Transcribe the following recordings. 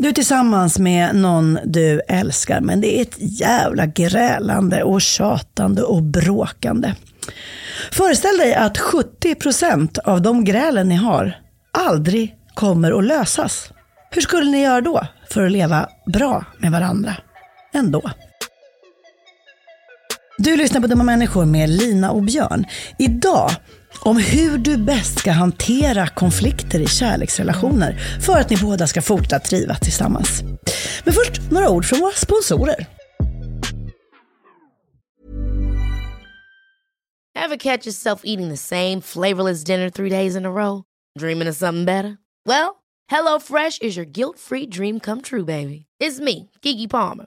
Du är tillsammans med någon du älskar, men det är ett jävla grälande och tjatande och bråkande. Föreställ dig att 70% av de grälen ni har aldrig kommer att lösas. Hur skulle ni göra då för att leva bra med varandra? Ändå. Du lyssnar på Dumma människor med Lina och Björn. Idag om hur du bäst ska hantera konflikter i kärleksrelationer för att ni båda ska fortsätta trivas tillsammans. Men först några ord från våra sponsorer. Have catch yourself eating the same flavorless dinner three days in a row? Dreaming of something better? Well, hello Fresh is your guilt-free dream come true, baby. It's me, Gigi Palmer.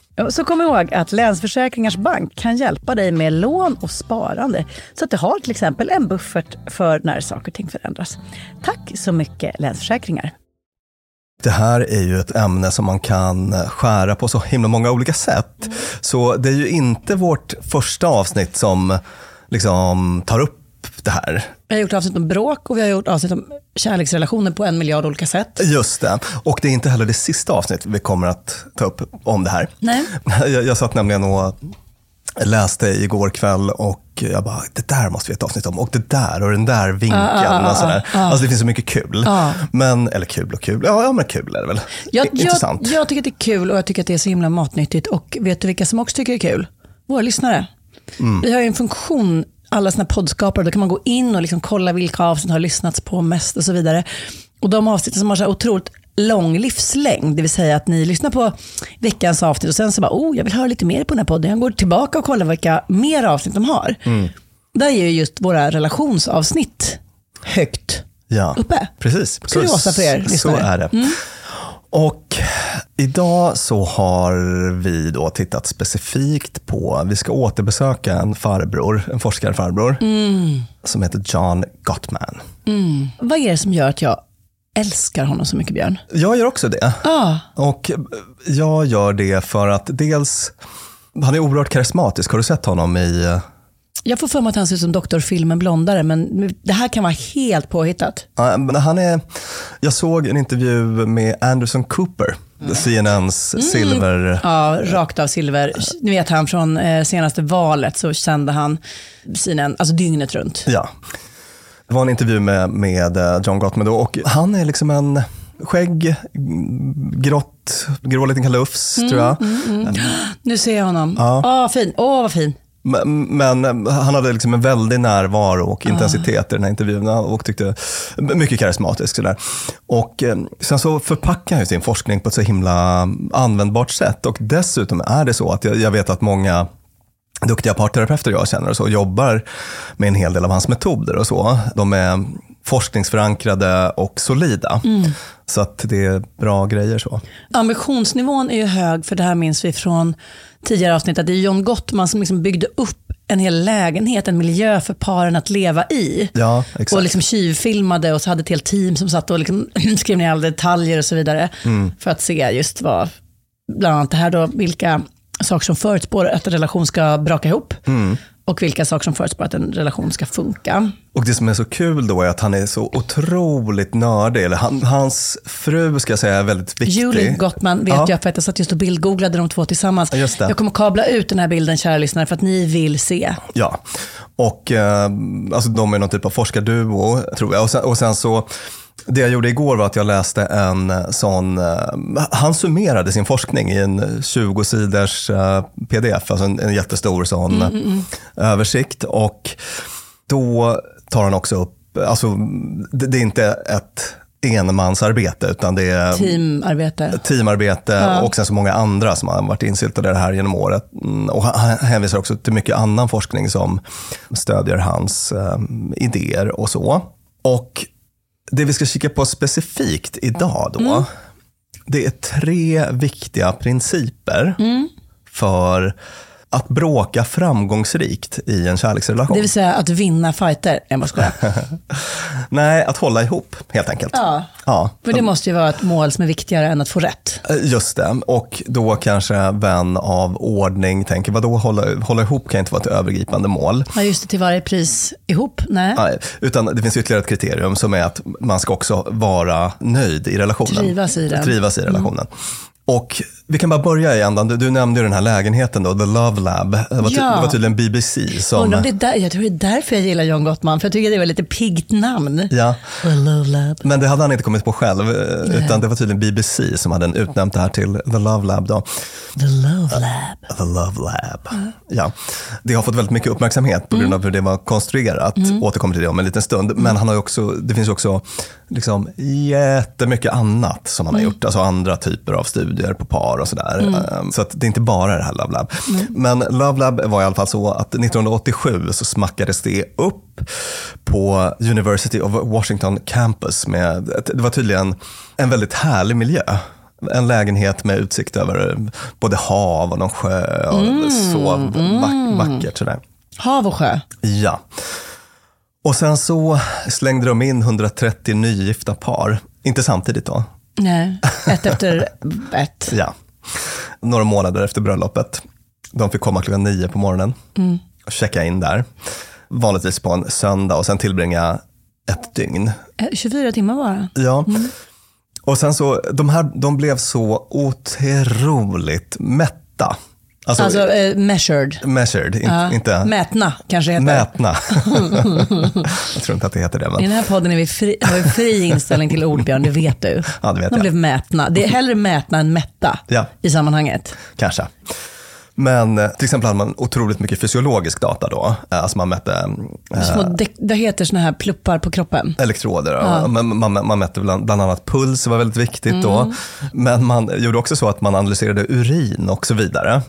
Så kom ihåg att Länsförsäkringars Bank kan hjälpa dig med lån och sparande. Så att du har till exempel en buffert för när saker och ting förändras. Tack så mycket Länsförsäkringar. Det här är ju ett ämne som man kan skära på så himla många olika sätt. Så det är ju inte vårt första avsnitt som liksom tar upp det här. Vi har gjort avsnitt om bråk och vi har gjort avsnitt om kärleksrelationer på en miljard olika sätt. Just det. Och det är inte heller det sista avsnitt vi kommer att ta upp om det här. Nej. Jag, jag satt nämligen och läste igår kväll och jag bara, det där måste vi ha ett avsnitt om. Och det där och den där vinkeln. Ah, ah, och sådär. ah, ah. Alltså det finns så mycket kul. Ah. Men, eller kul och kul, ja, men kul är det väl. Jag, Intressant. Jag, jag tycker att det är kul och jag tycker att det är så himla matnyttigt. Och vet du vilka som också tycker det är kul? Våra lyssnare. Mm. Vi har ju en funktion, alla såna poddskapare, då kan man gå in och liksom kolla vilka avsnitt har lyssnats på mest och så vidare. Och de avsnitt som har så otroligt lång livslängd, det vill säga att ni lyssnar på veckans avsnitt och sen så bara, oh, jag vill höra lite mer på den här podden. Jag går tillbaka och kollar vilka mer avsnitt de har. Mm. Där är ju just våra relationsavsnitt högt Ja, uppe. precis. Kuriosa för er Så lyssnare. är det. Och idag så har vi då tittat specifikt på, vi ska återbesöka en farbror, en forskarfarbror, Mm. som heter John Gottman. Vad är det som gör att jag älskar honom så mycket, Björn? Jag gör också det. Ah, Och jag gör det för att dels, han är oerhört karismatisk. Har du sett honom i... jag får för mig att han ser ut som doktorfilmen Blondare, men det här kan vara helt påhittat. Ja, men han är, jag såg en intervju med Anderson Cooper, CNNs silver... Ja, rakt av silver. Ni vet han från eh, senaste valet så kände han sina, alltså dygnet runt. Ja. Det var en intervju med, med eh, John Gottman då och han är liksom en skägg, mm, grått, grå liten kalufs tror jag. Nu ser jag honom. Ja. Åh, fin. Åh, vad fin. Men, han hade liksom en väldig närvaro och intensitet i den här intervjun och tyckte mycket karismatisk. Sådär. Och eh, sen så förpackar han ju sin forskning på ett så himla användbart sätt. Och dessutom är det så att jag, jag vet att många duktiga parterapeuter jag känner och så jobbar med en hel del av hans metoder och så. De är forskningsförankrade och solida. Så att det är bra grejer så. Ambitionsnivån är ju hög, för det här minns vi från tidigare avsnitt, att det är John Gottman som liksom byggde upp en hel lägenhet, en miljö för paren att leva i. Ja, exakt. Och liksom tjuvfilmade och så hade ett helt team som satt och liksom skrev ner alla detaljer och så vidare. Mm. För att se just vad, bland annat det här då, vilka saker som förutspår att en relation ska braka ihop. Mm. Och vilka saker som förutspår att en relation ska funka. Och det som är så kul då är att han är så otroligt nördig. Eller han, hans fru ska jag säga är väldigt viktig. Julie Gottman vet Ja. jag för att jag satt just och bildgooglade de två tillsammans. Ja, just det. Jag kommer kabla ut den här bilden, kära lyssnare, för att ni vill se. Ja, och eh, alltså de är någon typ av forskarduo tror jag. Och sen, och sen så, det jag gjorde igår var att jag läste en eh, sån, eh, han summerade sin forskning i en 20-siders eh, pdf, alltså en, en jättestor sån eh, översikt. Och då tar han också upp, alltså det, det är inte ett enmansarbete utan det är Teamarbete. teamarbete och sen så många andra som har varit insyltade i det här genom året. Mm, Och han hänvisar också till mycket annan forskning som stödjer hans eh, idéer och så. Och det vi ska kika på specifikt idag då, det är tre viktiga principer för att bråka framgångsrikt i en kärleksrelation. Det vill säga att vinna fighter. Jag bara skojar. Nej, att hålla ihop helt enkelt. Ja. Ja. För det måste ju vara ett mål som är viktigare än att få rätt. Eh, Just det, och då kanske vän av ordning tänker, vadå hålla, hålla ihop kan inte vara ett övergripande mål. Ja, just det, till varje pris ihop. Nej. Nej, utan det finns ytterligare ett kriterium som är att man ska också vara nöjd i relationen. Trivas i den. Mm. Trivas i relationen. Och vi kan bara börja i ändan. Du, du nämnde ju den här lägenheten då, The Love Lab. Det var, ty- Ja. det var tydligen BBC som... Undrar om det är där, jag tror det är därför jag gillar John Gottman, för jag tycker det var lite piggt namn. Ja, The Love Lab. men det hade han inte kommit på själv, eh, utan det var tydligen BBC som hade utnämnt det här till The Love Lab. Då. The Love Lab. The Love Lab. Ja. Det har fått väldigt mycket uppmärksamhet på grund av hur det var konstruerat. Återkommer till det om en liten stund. Men han har också, det finns också liksom jättemycket annat som han har gjort. Alltså andra typer av studier på par och sådär. Ehm, Så att det är inte bara det här Love Lab. Men Love Lab var i alla fall så att 1987 så smackades det upp på University of Washington Campus. Med, det var tydligen en väldigt härlig miljö. En lägenhet med utsikt över både hav och någon sjö. Och Så vack, vackert sådär. Hav och sjö. Ja. Och sen så slängde de in 130 nygifta par. Inte samtidigt då. Nej, ett efter ett. Ja. Några månader efter bröllopet. De fick komma klockan nio på morgonen och checka in där. vanligtvis på en söndag och sen tillbringa ett dygn. Eh, 24 timmar bara. Ja. Och sen så, de här, de blev så otroligt mätta. Alltså, Alltså eh, measured. measured, in, Ja. inte Mätna kanske heter. mätna. Jag tror inte att det heter det. I Men, den här podden är vi fri, har vi fri inställning till ord, Björn, det vet du. Ja, det vet De jag. blev mätna. Det är hellre mätna än mätta Ja. i sammanhanget. kanske. Men eh, till exempel hade man otroligt mycket fysiologisk data då. Eh, Alltså man mätte eh, Små dek- vad heter såna här pluppar på kroppen? elektroder. och Man, man, man mätte bland, bland annat puls, var väldigt viktigt då. Men man gjorde också så att man analyserade urin och så vidare.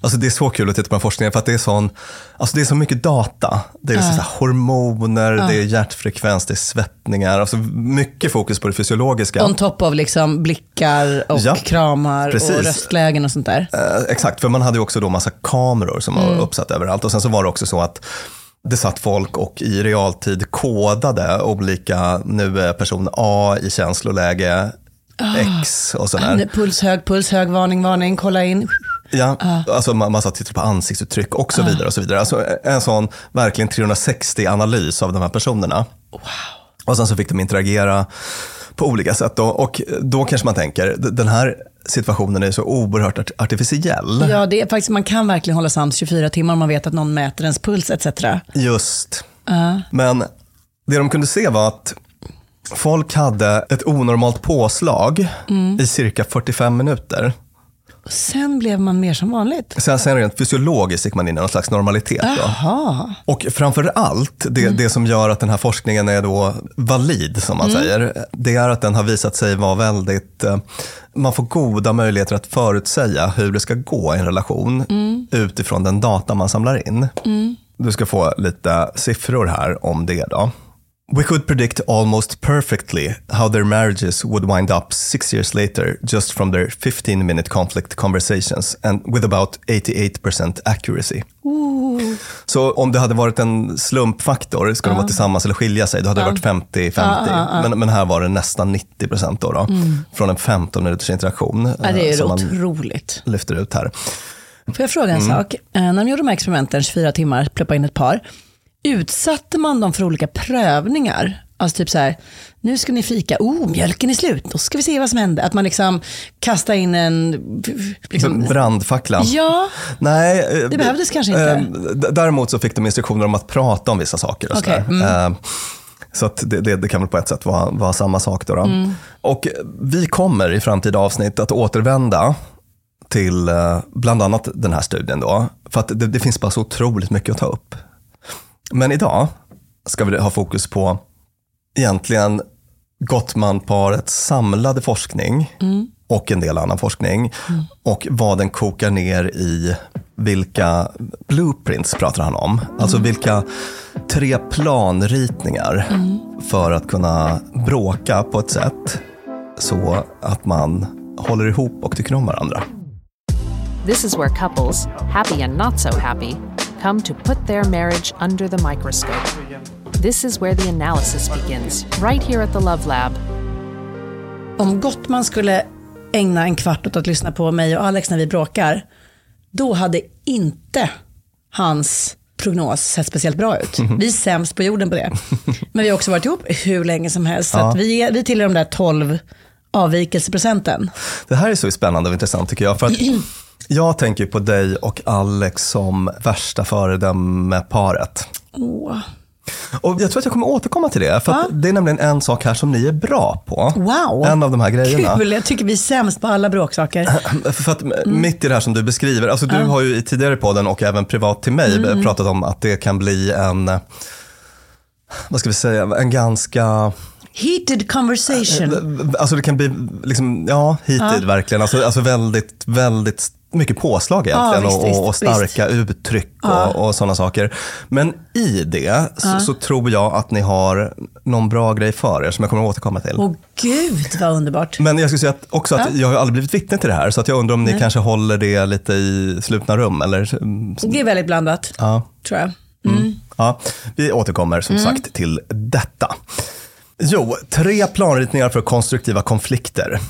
Alltså det är så kul att titta på den forskningen för att det är, sån, alltså det är så mycket data. Det är liksom här hormoner, det är hjärtfrekvens, det är svettningar. Alltså mycket fokus på det fysiologiska. On top av liksom blickar och Ja, kramar och precis. röstlägen och sånt där. Eh, exakt, för man hade ju också då massa kameror som var uppsatt överallt. Och sen så var det också så att det satt folk och i realtid kodade olika, nu är person A i känsloläge X och sådär. Puls hög, puls hög, varning, varning, kolla in. Ja, alltså man, man satt och tittade på ansiktsuttryck och så vidare. och så vidare. Alltså en sån verkligen 360-analys av de här personerna. Och sen så fick de interagera på olika sätt. Då. Och då kanske man tänker, den här situationen är så oerhört art- artificiell. Ja, det är faktiskt, man kan verkligen hålla sams 24 timmar om man vet att någon mäter ens puls etc. Just. Men det de kunde se var att folk hade ett onormalt påslag i cirka 45 minuter. Sen blev man mer som vanligt. Sen, sen rent fysiologiskt gick man in i någon slags normalitet. Då. Och framför allt, det, det som gör att den här forskningen är då valid, som man säger, det är att den har visat sig vara väldigt... eh, Man får goda möjligheter att förutsäga hur det ska gå i en relation utifrån den data man samlar in. Du ska få lite siffror här om det då. We could predict almost perfectly how their marriages would wind up six years later just from their 15 minute conflict conversations and with about 88% accuracy. Så om det hade varit en slumpfaktor, ska de vara tillsammans eller skilja sig, då hade det varit 50-50. Men, men här var det nästan 90 procent då, då från en 15 minuters interaktion. Ja, det är eh, ju man otroligt. lyfter ut här. Får jag fråga en sak? Eh, När de gjorde de här experimenten, 24 timmar, pluppa in ett par, utsatte man dem för olika prövningar? Alltså typ så här, nu ska ni fika, oh mjölken är slut, då ska vi se vad som händer. Att man liksom kastar in en... Liksom, Brandfacklan. ja, Nej, eh, Det behövdes kanske inte. eh, Däremot så fick de instruktioner om att prata om vissa saker. Och Okej, sådär. Eh, Så att det, det, det kan väl på ett sätt vara, vara samma sak. Då, då. Mm. Och vi kommer i framtida avsnitt att återvända till eh, bland annat den här studien. Då, för att det, det finns bara så otroligt mycket att ta upp. Men idag ska vi ha fokus på egentligen Gottmanparets samlade forskning och en del annan forskning. Och vad den kokar ner i vilka blueprints pratar han om. Alltså vilka tre planritningar för att kunna bråka på ett sätt så att man håller ihop och tycker om varandra. This is where couples, happy and not so happy, come to put their marriage under the microscope. This is where the analysis begins, right here at the Love Lab. om Gottman skulle ägna en kvart åt att lyssna på mig och Alex när vi bråkar, då hade inte hans prognos sett speciellt bra ut. Vi är sämst på jorden på det. Men vi har också varit ihop hur länge som helst. Så att vi, är, vi tillhör de där 12 avvikelseprocenten. Det här är så spännande och intressant tycker jag. För att jag tänker på dig och Alex som värsta föredöme-paret. Åh. Och jag tror att jag kommer återkomma till det. För att det är nämligen en sak här som ni är bra på. Wow. En av de här grejerna. Kul, jag tycker vi är sämst på alla bråksaker. För att mitt i det här som du beskriver, alltså du har ju i tidigare podden och även privat till mig pratat om att det kan bli en, vad ska vi säga, en ganska, Heated conversation. alltså det kan bli liksom, ja, heated verkligen, alltså, alltså väldigt, väldigt mycket påslag egentligen Ja, visst, och, och visst, starka uttryck och, och sådana saker. Men i det så, så tror jag att ni har någon bra grej för er som jag kommer att återkomma till. Åh gud vad underbart. Men jag skulle säga att också att jag har aldrig blivit vittne till det här, så att jag undrar om ni kanske håller det lite i slutna rum eller? mm, Det är väldigt blandat, Ja. tror jag. ja. Vi återkommer som sagt till detta. Jo, tre planritningar för konstruktiva konflikter.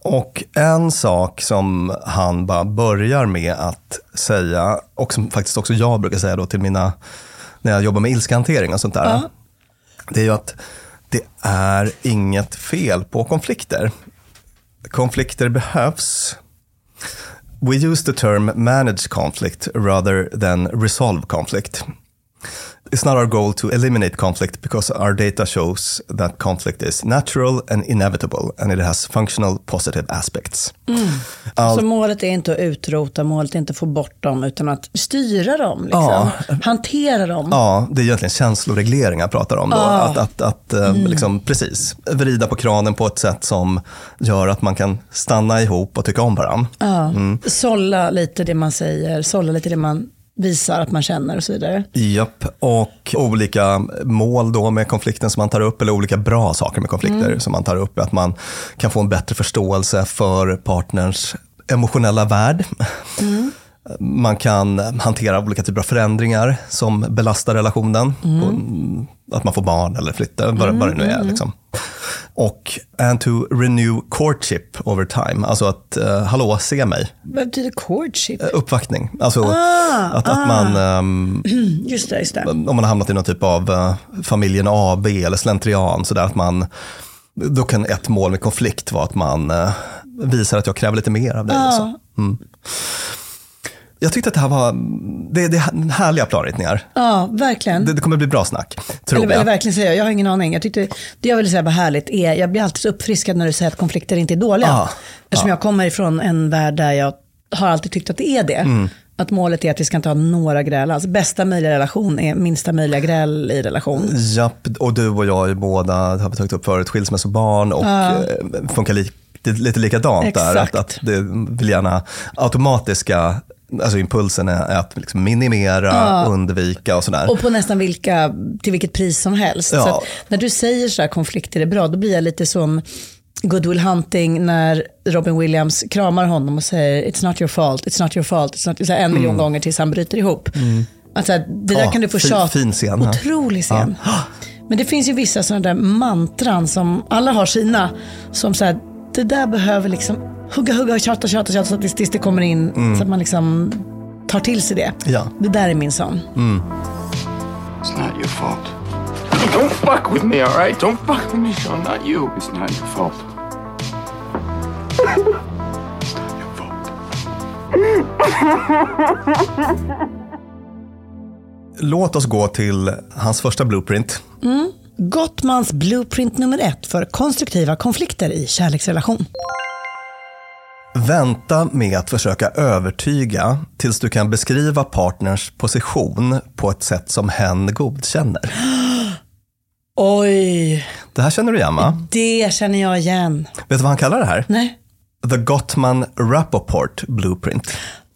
Och en sak som han bara börjar med att säga, och som faktiskt också jag brukar säga då till mina när jag jobbar med ilskehantering och sånt där. Ja. Det är ju att det är inget fel på konflikter. Konflikter behövs. We use the term manage conflict rather than resolve conflict. It's not our goal to eliminate conflict because our data shows that conflict is natural and inevitable and it has functional positive aspects. Så målet är inte att utrota, målet är inte att få bort dem, utan att styra dem. Liksom. Hantera dem. Ja, det är egentligen känsloreglering jag pratar om. Då. Att, att, att eh, liksom, precis, vrida på kranen på ett sätt som gör att man kan stanna ihop och tycka om varandra. Ja. Sålla lite det man säger, sålla lite det man visar att man känner och så vidare. Japp, och olika mål då med konflikten som man tar upp, eller olika bra saker med konflikter som man tar upp, att man kan få en bättre förståelse för partners emotionella värld. Man kan hantera olika typer av förändringar som belastar relationen. Och Att man får barn eller flyttar, vad, vad det nu är. Liksom. Och and to renew courtship over time. Alltså att, uh, hallå, se mig. Vad betyder courtship? Uppvaktning. Alltså att, att man, ehm, Just det, just det. om man har hamnat i någon typ av eh, familjen AB eller slentrian, så där att man, då kan ett mål med konflikt vara att man eh, visar att jag kräver lite mer av dig. Så. Mm. Jag tyckte att det här var, det, det är härliga planritningar. Ja, verkligen. Det, det kommer bli bra snack, tror eller, jag. eller verkligen säga, jag har ingen aning. Jag tyckte, det jag ville säga var härligt är, jag blir alltid så uppfriskad när du säger att konflikter inte är dåliga. Ja, Eftersom jag kommer ifrån en värld där jag har alltid tyckt att det är det. Mm. Att målet är att vi ska inte ha några gräl alls. Bästa möjliga relation är minsta möjliga gräl i relation. Japp, och du och jag är båda, har vi tagit upp förut, skilsmässobarn och eh, funkar li, lite likadant där. Att, Exakt. att det vill gärna automatiska, alltså impulsen är att liksom minimera, undvika och sådär. Och på nästan vilka, till vilket pris som helst. Ja. Så när du säger så här, konflikter är bra, då blir jag lite som Good Will Hunting när Robin Williams kramar honom och säger it's not your fault, it's not your fault, it's not, så en miljon gånger tills han bryter ihop. Alltså, det där Mm. Ja, kan du få tjata. fin scen, ja. Otrolig scen. Men det finns ju vissa sådana där mantran som, alla har sina, som så här, det där behöver liksom hugga, hugga, tjata, tjata, tjata, så att tills, tills det kommer in, så att man liksom tar till sig det. Ja. Det där är min sån. It's not your fault. Don't fuck with me, all right? Don't fuck with me, Sean. Not you. It's not your fault. it's not your fault. Låt oss gå till hans första blueprint. Gottmans blueprint nummer ett för konstruktiva konflikter i kärleksrelation. Vänta med att försöka övertyga tills du kan beskriva partners position på ett sätt som hen godkänner. Oj, Det här känner du igen va? det känner jag igen. Vet du vad han kallar det här? Nej. The Gottman Rappaport Blueprint.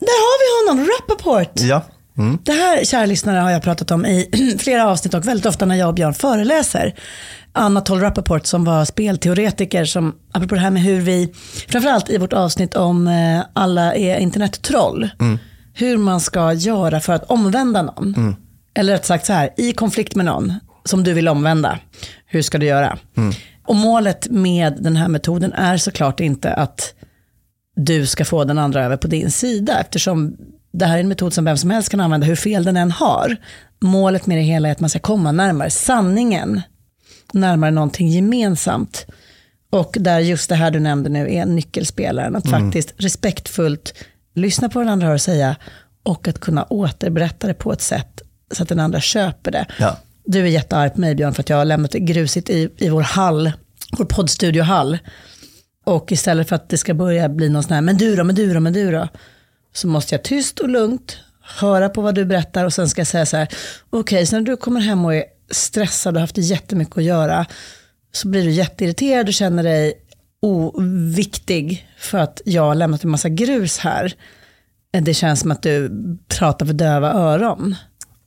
Där har vi honom, Rappaport. Ja. Mm. Det här, kära lyssnare, har jag pratat om i flera avsnitt och väldigt ofta när jag och Björn föreläser. Anatol Rappaport som var spelteoretiker som, apropå det här med hur vi, framförallt i vårt avsnitt om eh, alla är internettroll, hur man ska göra för att omvända någon. Eller rätt sagt så här, i konflikt med någon som du vill omvända, hur ska du göra? Och målet med den här metoden är såklart inte att du ska få den andra över på din sida eftersom det här är en metod som vem som helst kan använda hur fel den än har. Målet med det hela är att man ska komma närmare sanningen, närmare någonting gemensamt. Och där just det här du nämnde nu är nyckelspelaren, att faktiskt respektfullt lyssna på vad den andra har att säga och att kunna återberätta det på ett sätt så att den andra köper det. Ja. Du är jättearg på mig Björn för att jag har lämnat grusigt i, i vår hall, vår poddstudiohall. Och istället för att det ska börja bli någon sån här, men du då, men du då, men du då. Så måste jag tyst och lugnt höra på vad du berättar och sen ska jag säga så här, okej, så när du kommer hem och är stressad och haft jättemycket att göra, så blir du jätteirriterad och känner dig oviktig för att jag har lämnat en massa grus här. Det känns som att du pratar för döva öron.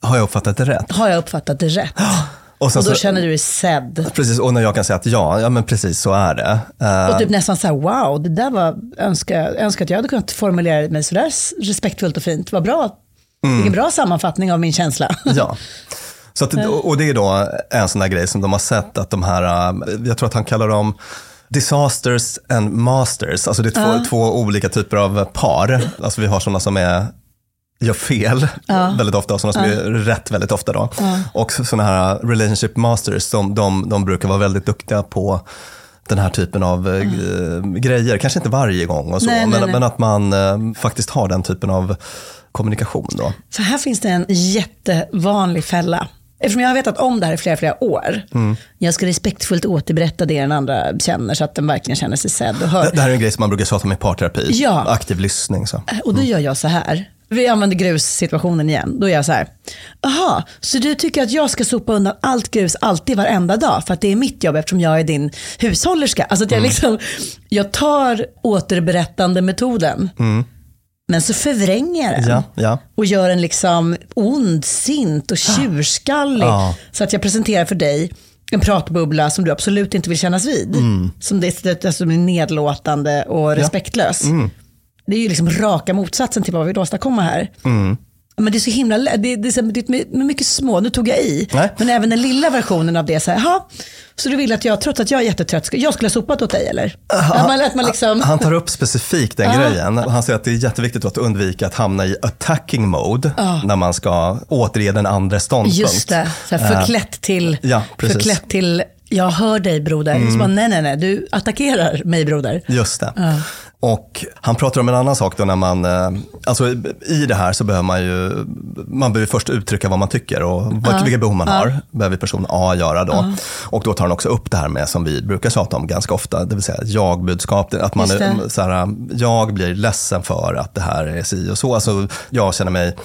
Har jag uppfattat det rätt? Har jag uppfattat det rätt? Och, Och då så, känner du dig sedd. Precis, och när jag kan säga att ja, ja men precis så är det. Eh, Och typ nästan så här, wow, det där var, önska, önska att jag hade kunnat formulera mig sådär respektfullt och fint. Vad bra, vilken bra sammanfattning av min känsla. Ja. Så att, och det är då en sån där grej som de har sett att de här, äh, jag tror att han kallar dem disasters and masters, alltså det är två, två olika typer av par. Alltså vi har sådana som är gör fel väldigt ofta och sådana som gör rätt väldigt ofta. Då. Och sådana här relationship masters, de, de, de brukar vara väldigt duktiga på den här typen av eh, grejer. Kanske inte varje gång och så, Nej, nej, men, nej. men att man eh, faktiskt har den typen av kommunikation. Då. Så här finns det en jättevanlig fälla. Eftersom jag har vetat om det här i flera, flera år. Mm. Jag ska respektfullt återberätta det den andra känner så att den verkligen känner sig sedd och Det, hörd. det här är en grej som man brukar prata om i parterapi. Ja. Aktiv lyssning. Så. Och då gör jag så här. Vi använder grussituationen igen. Då är jag så här. Jaha, så du tycker att jag ska sopa undan allt grus alltid varenda dag för att det är mitt jobb eftersom jag är din hushållerska. Alltså att jag liksom, jag tar återberättande metoden. Men så förvränger jag den. Ja, ja. Och gör en liksom ondsint och tjurskallig. Ja. Så att jag presenterar för dig en pratbubbla som du absolut inte vill kännas vid. Mm. Som, som är nedlåtande och respektlös. Mm. Det är ju liksom raka motsatsen till vad vi vill åstadkomma här. Mm. Men det är så himla det, det, är så- det är mycket små, nu tog jag i, Nej. men även den lilla versionen av det, så här, "Jaha, så du vill att jag, trots att jag är jättetrött, jag skulle ha sopat åt dig eller? Att man, man liksom, Han tar upp specifikt den grejen. Han säger att det är jätteviktigt att undvika att hamna i attacking mode när man ska återge den andra ståndpunkt. just det, så här, förklätt till, ja, precis. förklätt till, jag hör dig broder. Så bara, nej, nej, nej, du attackerar mig broder. Just det. Och han pratar om en annan sak då när man, eh, alltså i det här så behöver man ju, man behöver först uttrycka vad man tycker och vad, vilka behov man har, behöver person A göra då. Och då tar han också upp det här med, som vi brukar tjata om ganska ofta, det vill säga jag-budskap. Att man är, så här, jag blir ledsen för att det här är si och så. Alltså, jag känner mig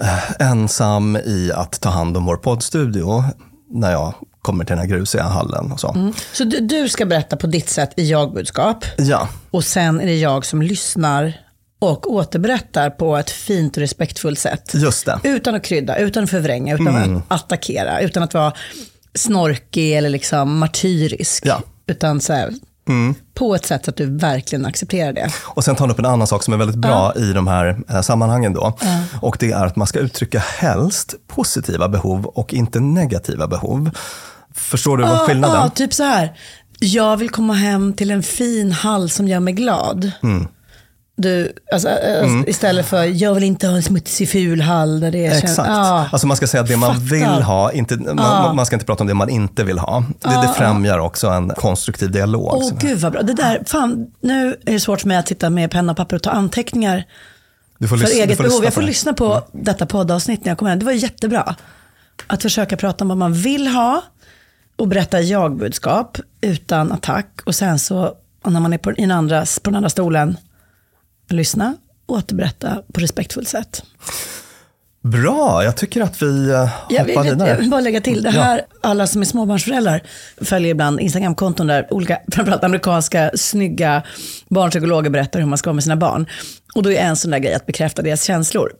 eh, ensam i att ta hand om vår poddstudio när jag kommer till den här grusiga hallen och så. Så du, du ska berätta på ditt sätt i jag-budskap Ja, och sen är det jag som lyssnar och återberättar på ett fint och respektfullt sätt. just det. Utan att krydda, utan att förvränga, utan Mm. att attackera, utan att vara snorkig eller liksom martyrisk. Ja. Utan så här, på ett sätt så att du verkligen accepterar det. Och sen tar han upp en annan sak som är väldigt bra i de här eh, sammanhangen då. Och det är att man ska uttrycka helst positiva behov och inte negativa behov. Förstår du vad skillnaden? Ja, typ så här. Jag vill komma hem till en fin hall som gör mig glad. Mm. Du, alltså, alltså, Istället för, jag vill inte ha en smutsig ful hall där det är... Exakt. Ja. Alltså man ska säga att det man Fattar. vill ha, inte, man, man ska inte prata om det man inte vill ha. Det, det främjar också en konstruktiv dialog. Åh Så- gud vad bra. Det där, fan, nu är det svårt för mig att sitta med penna och papper och ta anteckningar för eget behov. Jag får lyssna på detta poddavsnitt när jag kommer hem. Det var jättebra. Att försöka prata om vad man vill ha och berätta jag-budskap utan attack. Och sen så, och när man är på den, andra, på den andra stolen, lyssna och återberätta på respektfullt sätt. Bra, jag tycker att vi eh, hoppar vidare. jag vill bara lägga till, det här, alla som är småbarnsföräldrar följer ibland Instagramkonton där olika, framförallt amerikanska, snygga barnpsykologer berättar hur man ska vara med sina barn. Och då är en sån där grej att bekräfta deras känslor.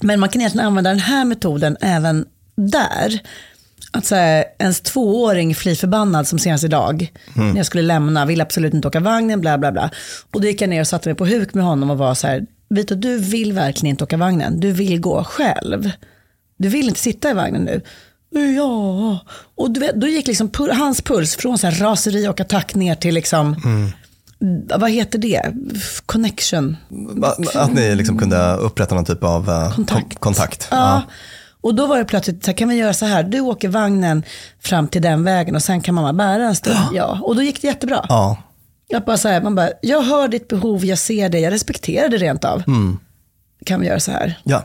Men man kan egentligen använda den här metoden även där. Att säga, ens tvååring fly förbannad som senast idag, när jag skulle lämna, vill absolut inte åka vagnen, bla bla bla. Och då gick jag ner och satte mig på huk med honom och var så här, Vito du vill verkligen inte åka vagnen, du vill gå själv. Du vill inte sitta i vagnen nu. Ja, och du vet, då gick liksom pul- hans puls från så här raseri och attack ner till liksom, vad heter det? Connection. Att ni liksom kunde upprätta någon typ av eh, Kontakt. kon- kontakt. Ja. Och då var det plötsligt, så här, kan vi göra så här, du åker vagnen fram till den vägen och sen kan mamma bära en stund. Ja. Och då gick det jättebra. Ja. Jag bara så här, man bara, jag hör ditt behov, jag ser det, jag respekterar det rent av. Mm. Kan vi göra så här? Ja.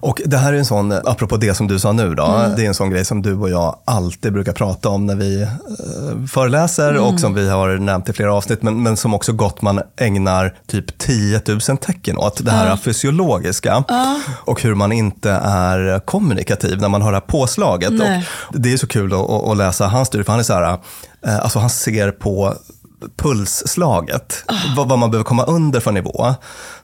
Och det här är en sån, apropå det som du sa nu då, Mm. det är en sån grej som du och jag alltid brukar prata om när vi eh, föreläser Mm. och som vi har nämnt i flera avsnitt, men, men som också Gottman ägnar typ 10 000 tecken åt. Det här fysiologiska och hur man inte är kommunikativ när man har det här påslaget. Det är så kul att, att, att läsa hans studie, för han är så här, eh, alltså han ser på pulsslaget, vad, vad man behöver komma under för nivå.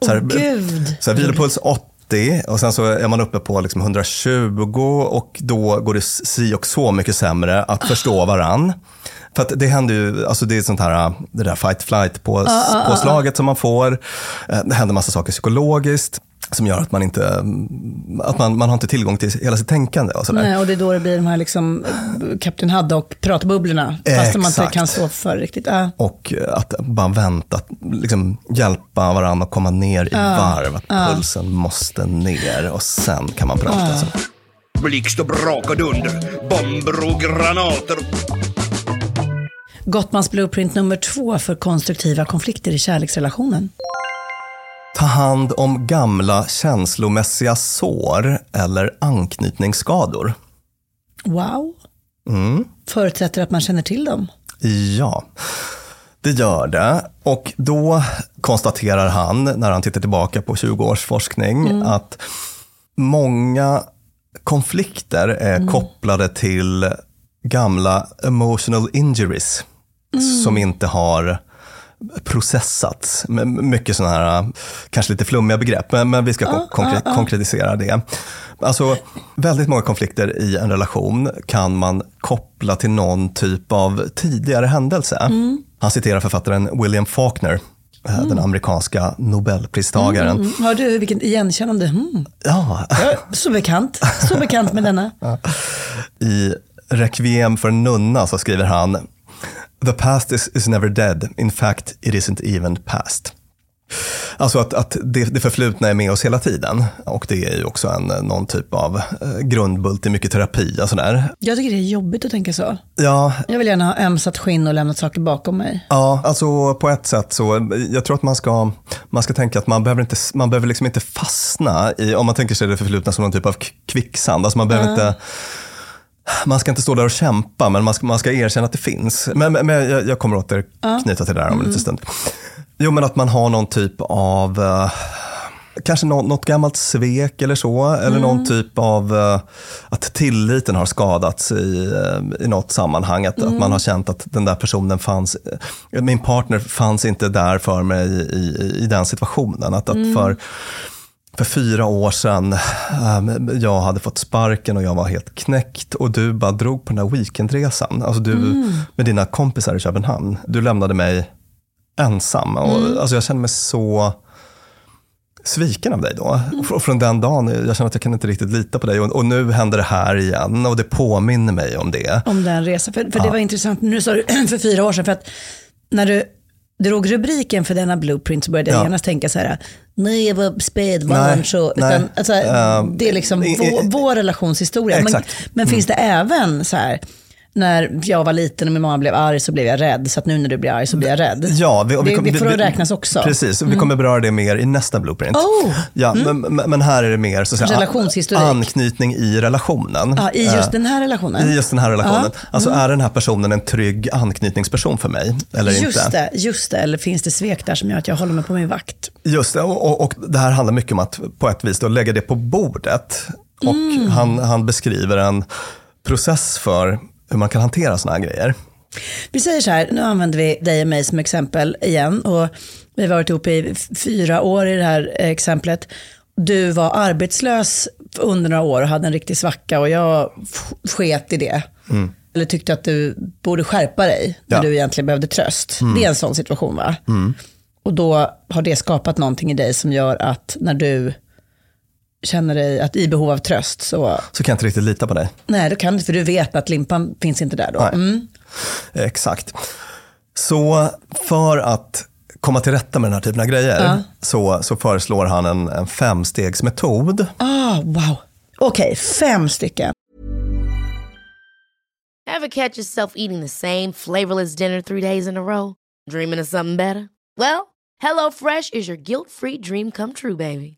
Så här, gud. så här, vilopuls 80 och sen så är man uppe på liksom 120 och då går det si och så mycket sämre att förstå varann. För att det händer ju, alltså det är sånt här, det där fight flight på, påslaget som man får. Eh, Det händer massa saker psykologiskt. Som gör att man inte att man, man har inte tillgång till hela sitt tänkande. Och sådär. Nej, och det är då det blir de här liksom, eh, Kapten Haddock-pratbubblorna, fast man inte kan stå för riktigt. Ja. Och att bara vänta, att liksom hjälpa varandra att komma ner i Ja. varv, att Ja. pulsen måste ner och sen kan man prata. Så. Blixt och brak och dunder, bomber och granater. Gottmans blueprint nummer två för konstruktiva konflikter i kärleksrelationen. Ta hand om gamla känslomässiga sår eller anknytningsskador. Wow. Mm. Förutsätter att man känner till dem. Ja, det gör det. Och då konstaterar han, när han tittar tillbaka på 20 års forskning, Mm. att många konflikter är Mm. kopplade till gamla emotional injuries Mm. som inte har processats. Mycket sådana här, kanske lite flummiga begrepp, men, men vi ska kon- konkre- konkretisera det. Alltså, väldigt många konflikter i en relation kan man koppla till någon typ av tidigare händelse. Han citerar författaren William Faulkner, eh, den amerikanska nobelpristagaren. Mm. Har du vilket igenkännande? Mm. Ja, Så bekant. Så bekant med denna. I Requiem för en nunna så skriver han The past is, is never dead. In fact, it isn't even past. Alltså att, att det, det förflutna är med oss hela tiden. Och det är ju också en, någon typ av eh, grundbult i mycket terapi och sådär. Jag tycker det är jobbigt att tänka så. Ja, Jag vill gärna ha ömsat skinn och lämnat saker bakom mig. Ja, alltså på ett sätt så, jag tror att man ska, man ska tänka att man behöver, inte, man behöver liksom inte fastna i, om man tänker sig det förflutna som någon typ av kvicksand. Alltså man behöver inte, man ska inte stå där och kämpa, men man ska, man ska erkänna att det finns. Men, men jag, jag kommer återknyta till det här om en liten stund. Jo, men att man har någon typ av, eh, kanske nå, något gammalt svek eller så, eller någon typ av eh, att tilliten har skadats i, eh, i något sammanhang. Att, att man har känt att den där personen fanns, eh, min partner fanns inte där för mig i, i, i den situationen. Att, att för, för fyra år sedan, eh, jag hade fått sparken och jag var helt knäckt och du bara drog på den här weekendresan. Alltså du med dina kompisar i Köpenhamn. Du lämnade mig ensam. Och, alltså jag kände mig så sviken av dig då. Och från den dagen, jag känner att jag kan inte riktigt lita på dig. Och, och nu händer det här igen och det påminner mig om det. Om den resan. För, för det var intressant, nu sa du för fyra år sedan, för att när du drog rubriken för denna blueprint så började jag Ja. genast tänka så här, nej jag var spädbarn Nej, så. nej. Utan, alltså, Ehm, det är liksom i- i- vår, vår relationshistoria. Men, Exakt. men finns det även så här, när jag var liten och min mamma blev arg så blev jag rädd, så att nu när du blir arg så blir jag rädd. Ja, vi, och vi det, kom- det vi- får vi- räknas också. Precis, vi kommer beröra det mer i nästa blueprint. Oh! Ja, men, men- men här är det mer så att säga, anknytning i relationen. Ja, I just Eh, den här relationen. I just den här relationen. Ja. Alltså är den här personen en trygg anknytningsperson för mig? Eller Just inte? det, just det. Eller finns det svek där som gör att jag håller mig på min vakt? Just det, och, och, och det här handlar mycket om att på ett vis då lägga det på bordet. Och han, han beskriver en process för hur man kan hantera såna här grejer. Vi säger så här, nu använder vi dig och mig som exempel igen. Och vi har varit ihop i fyra år i det här exemplet. Du var arbetslös under några år och hade en riktig svacka och jag sket i det. Eller tyckte att du borde skärpa dig när Ja. du egentligen behövde tröst. Det är en sån situation va? Och då har det skapat någonting i dig som gör att när du känner dig att i behov av tröst så, Så kan jag inte riktigt lita på dig. nej det kan du inte för du vet att limpan finns inte där då. Nej. Mm. Exakt. Så för att komma till rätta med den här typen av grejer Ja. så, så föreslår han en, en femstegsmetod. Ah, wow. Okej, fem stycken. Ever catch yourself eating the same flavorless dinner three days in a row? Dreaming of something better? Well, HelloFresh is your guilt-free dream come true, baby.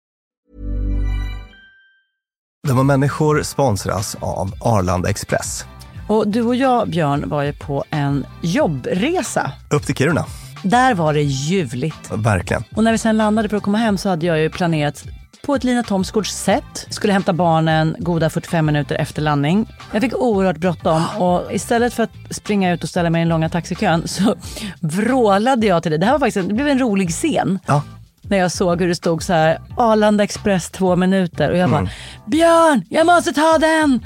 De var människor sponsras av Arlanda Express. Och du och jag, Björn, var ju på en jobbresa. Upp till Kiruna. Där var det ljuvligt. Verkligen. Och när vi sen landade för att komma hem så hade jag ju planerat på ett Lina Thomsgårds sätt. Skulle hämta barnen goda 45 minuter efter landning. Jag fick oerhört bråttom och istället för att springa ut och ställa mig i den långa taxikön så vrålade jag till dig. Det här var faktiskt det blev en rolig scen. Ja. När jag såg hur det stod så här Arlanda Express två minuter och jag bara Mm. Björn, jag måste ta den!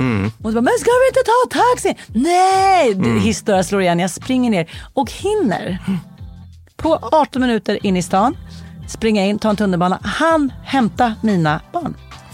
Och så bara, men ska vi inte ta taxi? Nej! Mm. Hissdörrar slår igen, jag springer ner och hinner på 18 minuter in i stan springa in, ta en tunnelbana, han hämta mina barn.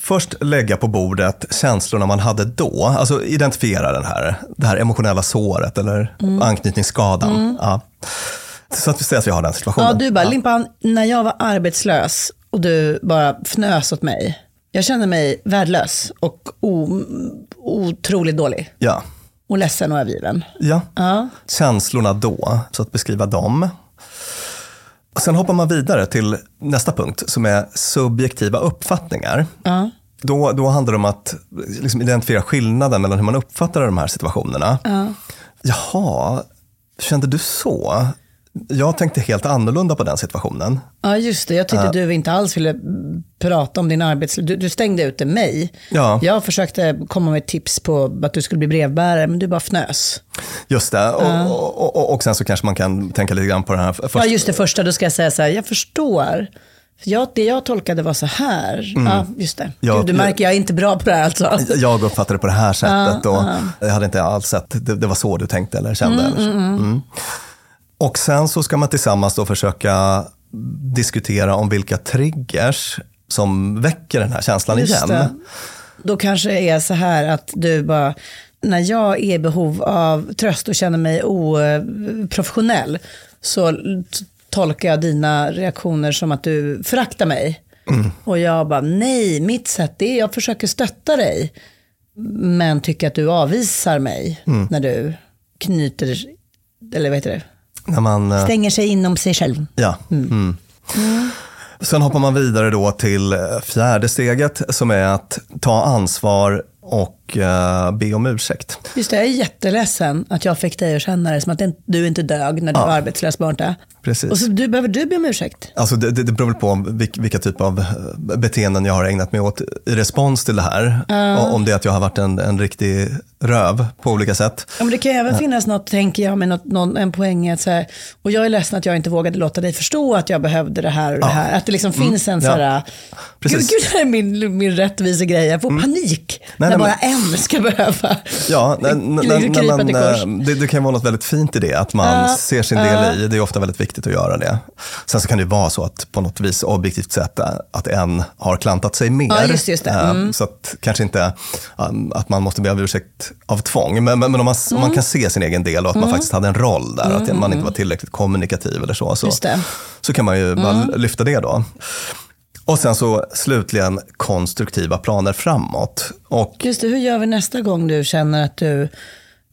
Först lägga på bordet känslorna man hade då, alltså identifiera den här, det här emotionella såret eller anknytningsskadan. Ja. Så att vi säger att vi har den situationen. Ja, du bara, Limpan, när jag var arbetslös och du bara fnös åt mig. Jag kände mig värdelös och o, otroligt dålig. Ja. Och ledsen och övergiven. Ja. Ja. känslorna då, så att beskriva dem. Och sen hoppar man vidare till nästa punkt som är subjektiva uppfattningar. Ja. Då, då handlar det om att liksom identifiera skillnaden mellan hur man uppfattar de här situationerna. Ja. Jaha, kände du så? Jag tänkte helt annorlunda på den situationen. Ja, just det. Jag tyckte Ja. du inte alls ville prata om din arbetsliv. Du, du stängde ute mig. Ja. Jag försökte komma med tips på att du skulle bli brevbärare, men du bara fnös. Just det, och, och, och, och sen så kanske man kan tänka lite grann på den här första. Ja, just det första. Då ska jag säga så här, jag förstår Jag, det jag tolkade var så här. Mm. Ja, just det. Ja, Gud, du märker, jag är inte bra på det här alltså. Jag uppfattade det på det här sättet Ja, och ja. jag hade inte alls sett, det, det var så du tänkte eller kände. Mm, eller mm, mm. Mm. Och sen så ska man tillsammans då försöka diskutera om vilka triggers som väcker den här känslan Just igen. det. Då kanske det är så här att du bara, när jag är i behov av tröst och känner mig oprofessionell så tolkar jag dina reaktioner som att du föraktar mig. Mm. Och jag bara, nej, mitt sätt är jag försöker stötta dig. Men tycker att du avvisar mig Mm. när du knyter, eller vad heter det? När man, eh, Stänger sig inom sig själv. Ja. Mm. Sen hoppar man vidare då till eh, fjärde steget som är att ta ansvar och eh, be om ursäkt. Just det, jag är jätteledsen att jag fick dig att känna det som att det- du inte dög när du Ja. var arbetslös borta. Precis. Och så du, behöver du be om ursäkt? Alltså det, det, det beror väl på vilka, vilka typer av eh, beteenden jag har ägnat mig åt i respons till det här. Ja. Och Om det är att jag har varit en, en riktig röv på olika sätt. Ja, men det kan ju även Ja. finnas något, tänker jag, med något, någon, en poäng att så här, och jag är ledsen att jag inte vågade låta dig förstå att jag behövde det här och det Ja. här. Att det liksom Mm. finns en Ja. så här, gud, Precis. gud, det här är min, min rättvisa grej. Jag får panik Nej, när nej, bara men- en ska behöva Ja, krypa till kors. eh, det, det kan vara något väldigt fint i det, att man Ja, ser sin del ja. i. Det är ofta väldigt viktigt att göra det. Sen så kan det ju vara så att på något vis objektivt sett eh, att en har klantat sig mer. Ja, just just. Eh, Mm. Så att kanske inte um, att man måste be om ursäkt av tvång, men, men, men om, man, om man Mm. kan se sin egen del och att man Mm. faktiskt hade en roll där, att Mm, man inte mm. var tillräckligt kommunikativ eller så, så, så kan man ju bara Mm. lyfta det då. Och sen så slutligen konstruktiva planer framåt. Och Just det, hur gör vi nästa gång du känner att du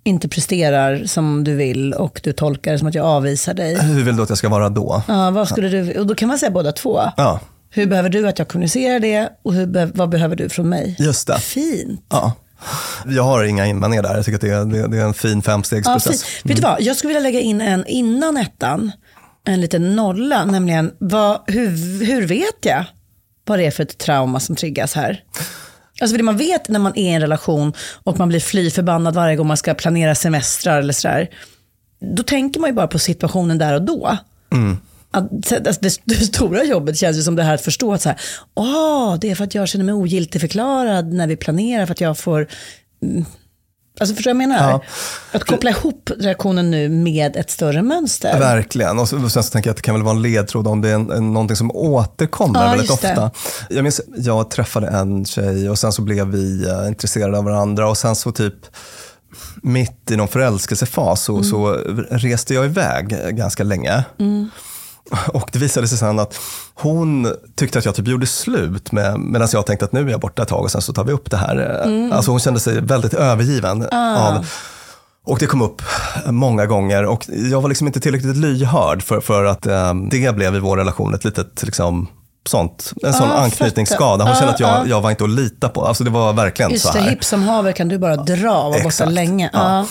inte presterar som du vill och du tolkar det som att jag avvisar dig? hur vill du att jag ska vara då? Ja, vad skulle du, och då kan man säga båda två. Ja, Hur behöver du att jag kommunicerar det och hur, vad behöver du från mig? just det. Fint. Ja. Jag har inga invändningar där. Jag tycker att det är, det, det är en fin Ja, femstegsprocess. fint. Vet du vad, jag skulle vilja lägga in en innan ettan, en liten nolla, nämligen vad, hur, hur vet jag vad det är för ett trauma som triggas här? Alltså för det man vet när man är i en relation och man blir fly förbannad varje gång man ska planera semestrar eller sådär, då tänker man ju bara på situationen där och då. Mm. Att, så- alltså det, det stora jobbet känns ju som det här att förstå att så här, åh, det är för att jag känner mig ogiltigförklarad när vi planerar, för att jag får... Mm, alltså förstår du vad jag menar? Ja. Att koppla ihop reaktionen nu med ett större mönster. Verkligen. Och, sen så tänker jag att det kan väl vara en ledtråd om det är en, en, någonting som återkommer Ja, väldigt det. ofta. Jag minns, jag träffade en tjej och sen så blev vi eh, intresserade av varandra och sen så typ mitt i någon förälskelsefas så, så reste jag iväg ganska länge. Mm. Och det visade sig sen att hon tyckte att jag typ gjorde slut med, medan jag tänkte att nu är jag borta ett tag och sen så tar vi upp det här. Mm. Alltså hon kände sig väldigt övergiven Ah. av och det kom upp många gånger och jag var liksom inte tillräckligt lyhörd för, för att eh, det blev i vår relation ett litet liksom, sånt, en sån Ah, anknytningsskada. Hon fattar. kände att Ah, jag, ah. jag var inte att lita på. Alltså det var verkligen Just så det, här. hipp som haver kan du bara dra och vara borta länge. Ja.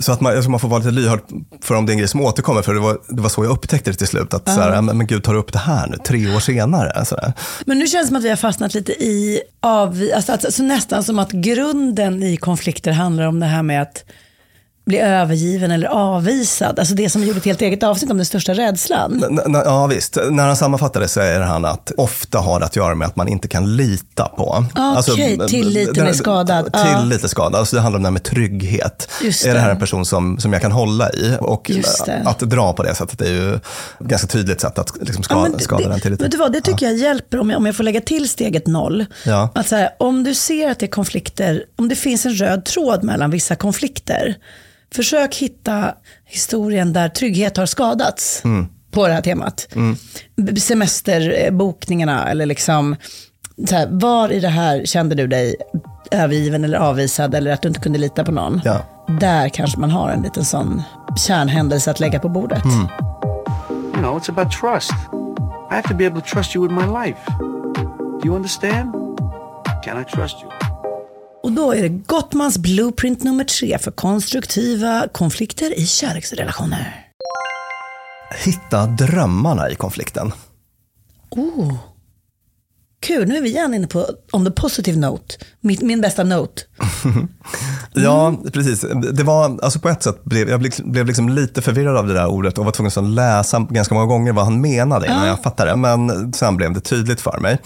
Så att man, tror man får vara lite lyhörd för om det är en grej som återkommer. För det var, det var så jag upptäckte det till slut. Att Ja. så här, men, men gud, tar du upp det här nu, tre år senare? Så där. Men nu känns det som att vi har fastnat lite i, av, alltså, alltså, alltså nästan som att grunden i konflikter handlar om det här med att bli övergiven eller avvisad. Alltså det som gjorde ett helt eget avsnitt om den största rädslan. N- n- Ja visst, när han sammanfattar det säger han att ofta har det att göra med att man inte kan lita på. Okej, tilliten är skadad. Ja. Tillit är skadad, alltså det handlar om det här med trygghet. Just Är det här en person som, som jag kan hålla i? Och att dra på det sättet är ju ett ganska tydligt sätt att liksom skada, Ja, men det- skada den det, tilliten. vet du vad, det tycker jag hjälper om jag, om jag får lägga till steget noll. Ja. Att så här, om du ser att det är konflikter, om det finns en röd tråd mellan vissa konflikter, försök hitta historien där trygghet har skadats Mm. på det här temat. Mm. Semesterbokningarna eller liksom, så här, var i det här kände du dig övergiven eller avvisad eller att du inte kunde lita på någon? Ja. Där kanske man har en liten sån kärnhändelse att lägga på bordet. Mm. You know, it's about trust. I have to be able to trust you with my life. Do you understand? Can I trust you? Och då är det Gottmans blueprint nummer tre för konstruktiva konflikter i kärleksrelationer. Hitta drömmarna i konflikten. Oh. Kul, nu är vi igen inne på on the positive note. Min, min bästa note. Ja, precis. Det var, alltså på ett sätt blev jag blev, liksom lite förvirrad av det där ordet och var tvungen att läsa ganska många gånger vad han menade innan jag fattade. Men sen blev det tydligt för mig.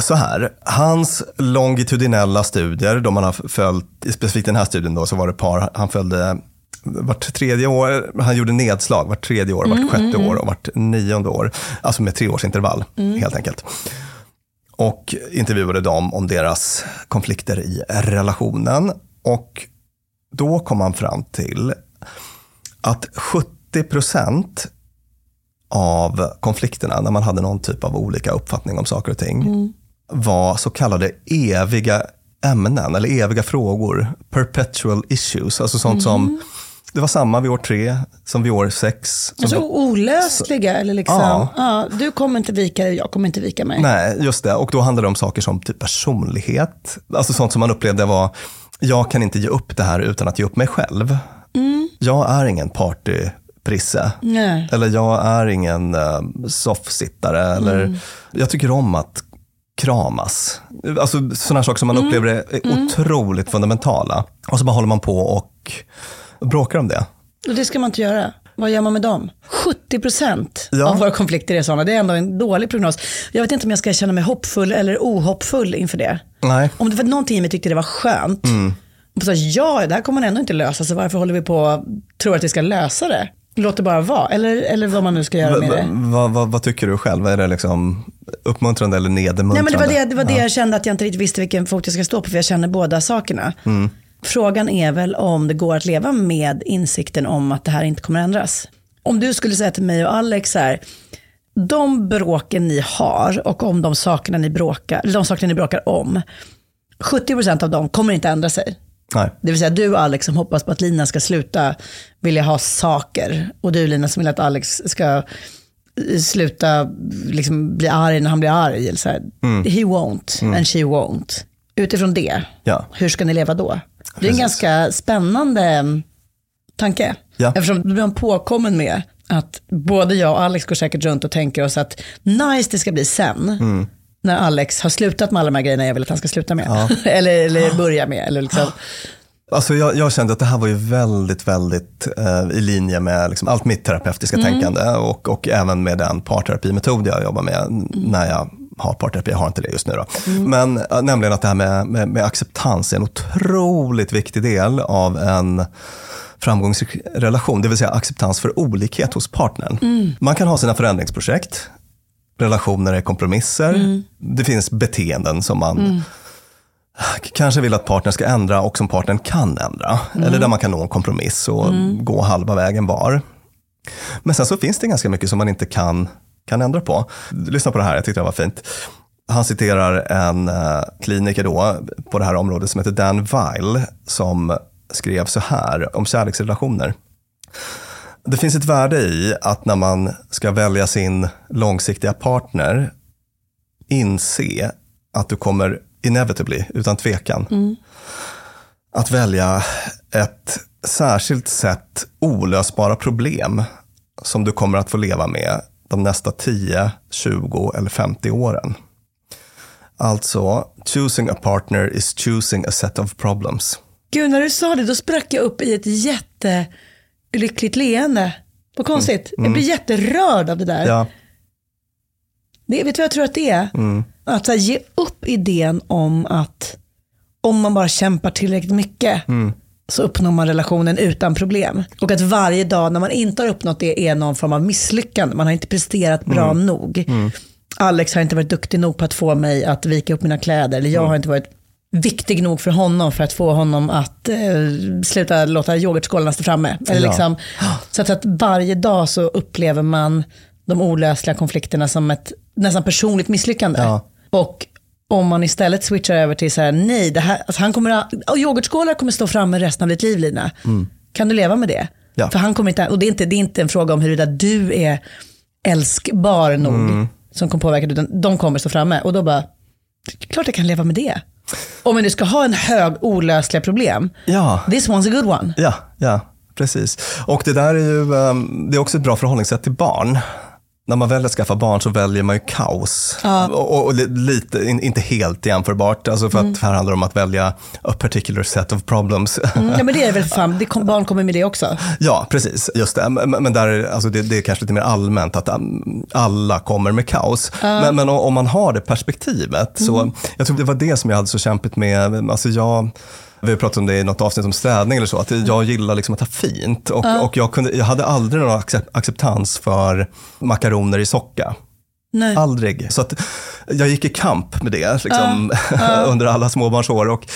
Så här, hans longitudinella studier, de han har följt, specifikt den här studien då, så var det par, han följde vart tredje år, han gjorde nedslag vart tredje år, vart sjätte år och vart nionde år. Alltså med tre års intervall helt enkelt. Och intervjuade dem om deras konflikter i relationen. Och då kom han fram till att 70 procent av konflikterna, när man hade någon typ av olika uppfattning om saker och ting, var så kallade eviga ämnen eller eviga frågor. Perpetual issues, alltså sånt som det var samma vid år tre som vid år sex. Alltså var- olösliga eller liksom, Ja. ja. du kommer inte vika dig, jag kommer inte vika mig. Nej, just det. Och då handlade det om saker som typ personlighet. Alltså sånt som man upplevde var, jag kan inte ge upp det här utan att ge upp mig själv. Jag är ingen partyprisse. Nej. Eller jag är ingen uh, soffsittare. Eller jag tycker om att kramas. Alltså sådana saker som man upplever är otroligt fundamentala. Och så bara håller man på och bråkar om det. Och det ska man inte göra. Vad gör man med dem? 70% Ja. av våra konflikter är sådana. Det är ändå en dålig prognos. Jag vet inte om jag ska känna mig hoppfull eller ohoppfull inför det. Nej. Om det var någonting i mig tyckte det var skönt. Och så, ja, det här kommer man ändå inte lösa, så varför håller vi på och tror att vi ska lösa det? Låt det bara vara, eller, eller vad man nu ska göra med det. va- va- vad tycker du själv? Är det liksom uppmuntrande eller Nej, nedmuntrande? men det var det, det, var det jag kände att jag inte riktigt visste vilken fot jag ska stå på, för jag känner båda sakerna. Frågan är väl om det går att leva med insikten om att det här inte kommer ändras. Om du skulle säga till mig och Alex så här, de bråken ni har och om de sakerna ni bråkar, de sakerna ni bråkar om, 70% av dem kommer inte ändra sig. Nej. Det vill säga du Alex som hoppas på att Lina ska sluta vilja ha saker. Och du Lina som vill att Alex ska eh, sluta liksom, bli arg när han blir arg. Eller så här. He won't and she won't. Utifrån det, Ja. hur ska ni leva då? Det är en ganska spännande mm, tanke. Ja. Eftersom du blir påkommen med att både jag och Alex går säkert runt och tänker oss att nice det ska bli sen. Mm. När Alex har slutat med alla de här grejerna jag vill att han ska sluta med. eller, eller börja med. Eller liksom. Alltså jag, jag kände att det här var ju väldigt, väldigt eh, i linje med liksom allt mitt terapeutiska tänkande och, och även med den parterapimetod jag jobbar med när jag har parterapi. Jag har inte det just nu. Då. Men eh, nämligen att det här med, med, med acceptans är en otroligt viktig del av en framgångsrik relation, det vill säga acceptans för olikhet hos partnern. Man kan ha sina förändringsprojekt, relationer är kompromisser, det finns beteenden som man kanske vill att partnern ska ändra och som partnern kan ändra. Eller där man kan nå en kompromiss och gå halva vägen var. Men sen så finns det ganska mycket som man inte kan, kan ändra på. Lyssna på det här, jag tyckte det var fint. Han citerar en eh, kliniker då på det här området som heter Dan Weil som skrev så här om kärleksrelationer. Det finns ett värde i att när man ska välja sin långsiktiga partner inse att du kommer inevitably, utan tvekan, att välja ett särskilt sätt olösbara problem som du kommer att få leva med de nästa 10, 20 eller 50 åren. Alltså, choosing a partner is choosing a set of problems. Gud, när du sa det, då sprack jag upp i ett jättelyckligt leende. Vad konstigt. Jag blir jätterörd av det där. Ja, Det, vet du vad jag tror att det är? Att så här, ge upp idén om att om man bara kämpar tillräckligt mycket så uppnår man relationen utan problem. Och att varje dag när man inte har uppnått det är någon form av misslyckande. Man har inte presterat bra nog. Alex har inte varit duktig nog på att få mig att vika upp mina kläder. Eller jag har inte varit viktig nog för honom för att få honom att eh, sluta låta yoghurtskålarna stå framme. Eller Ja. liksom, så att, att varje dag så upplever man de olösliga konflikterna som ett nästan personligt misslyckande. Ja. Och om man istället switchar över till så här, nej, det här, alltså han kommer, och yoghurtskålar kommer stå framme resten av ditt liv Lina. Kan du leva med det? Ja. För han kommer inte, och det är, inte, det är inte en fråga om huruvida du är älskbar nog som kommer påverka dig, utan de kommer stå framme. Och då bara, klart jag kan leva med det. Om man nu ska ha en hög olösliga problem, ja. this one's a good one. Ja, ja, precis. Och det där är ju, ehm, det är också ett bra förhållningssätt till barn. När man väljer att skaffa barn så väljer man ju kaos. Ja. Och, och, och li- lite, in, inte helt jämförbart, alltså för Mm. att här handlar det om att välja a particular set of problems. Mm, ja, men det är väl fan, det kom, barn kommer med det också. Ja, precis. Just det. Men, men där, är- alltså det, det är kanske lite mer allmänt att um, alla kommer med kaos. Men, men o- om man har det perspektivet, så Mm. jag tror det var det som jag hade så kämpigt med. Alltså jag, vi har pratat om det i något avsnitt om städning eller så, att jag gillar liksom att ha fint. Och, och jag, kunde, jag hade aldrig någon accep- acceptans för makaroner i socka. Nej. Aldrig. Så att jag gick i kamp med det liksom, under alla småbarnsår. Och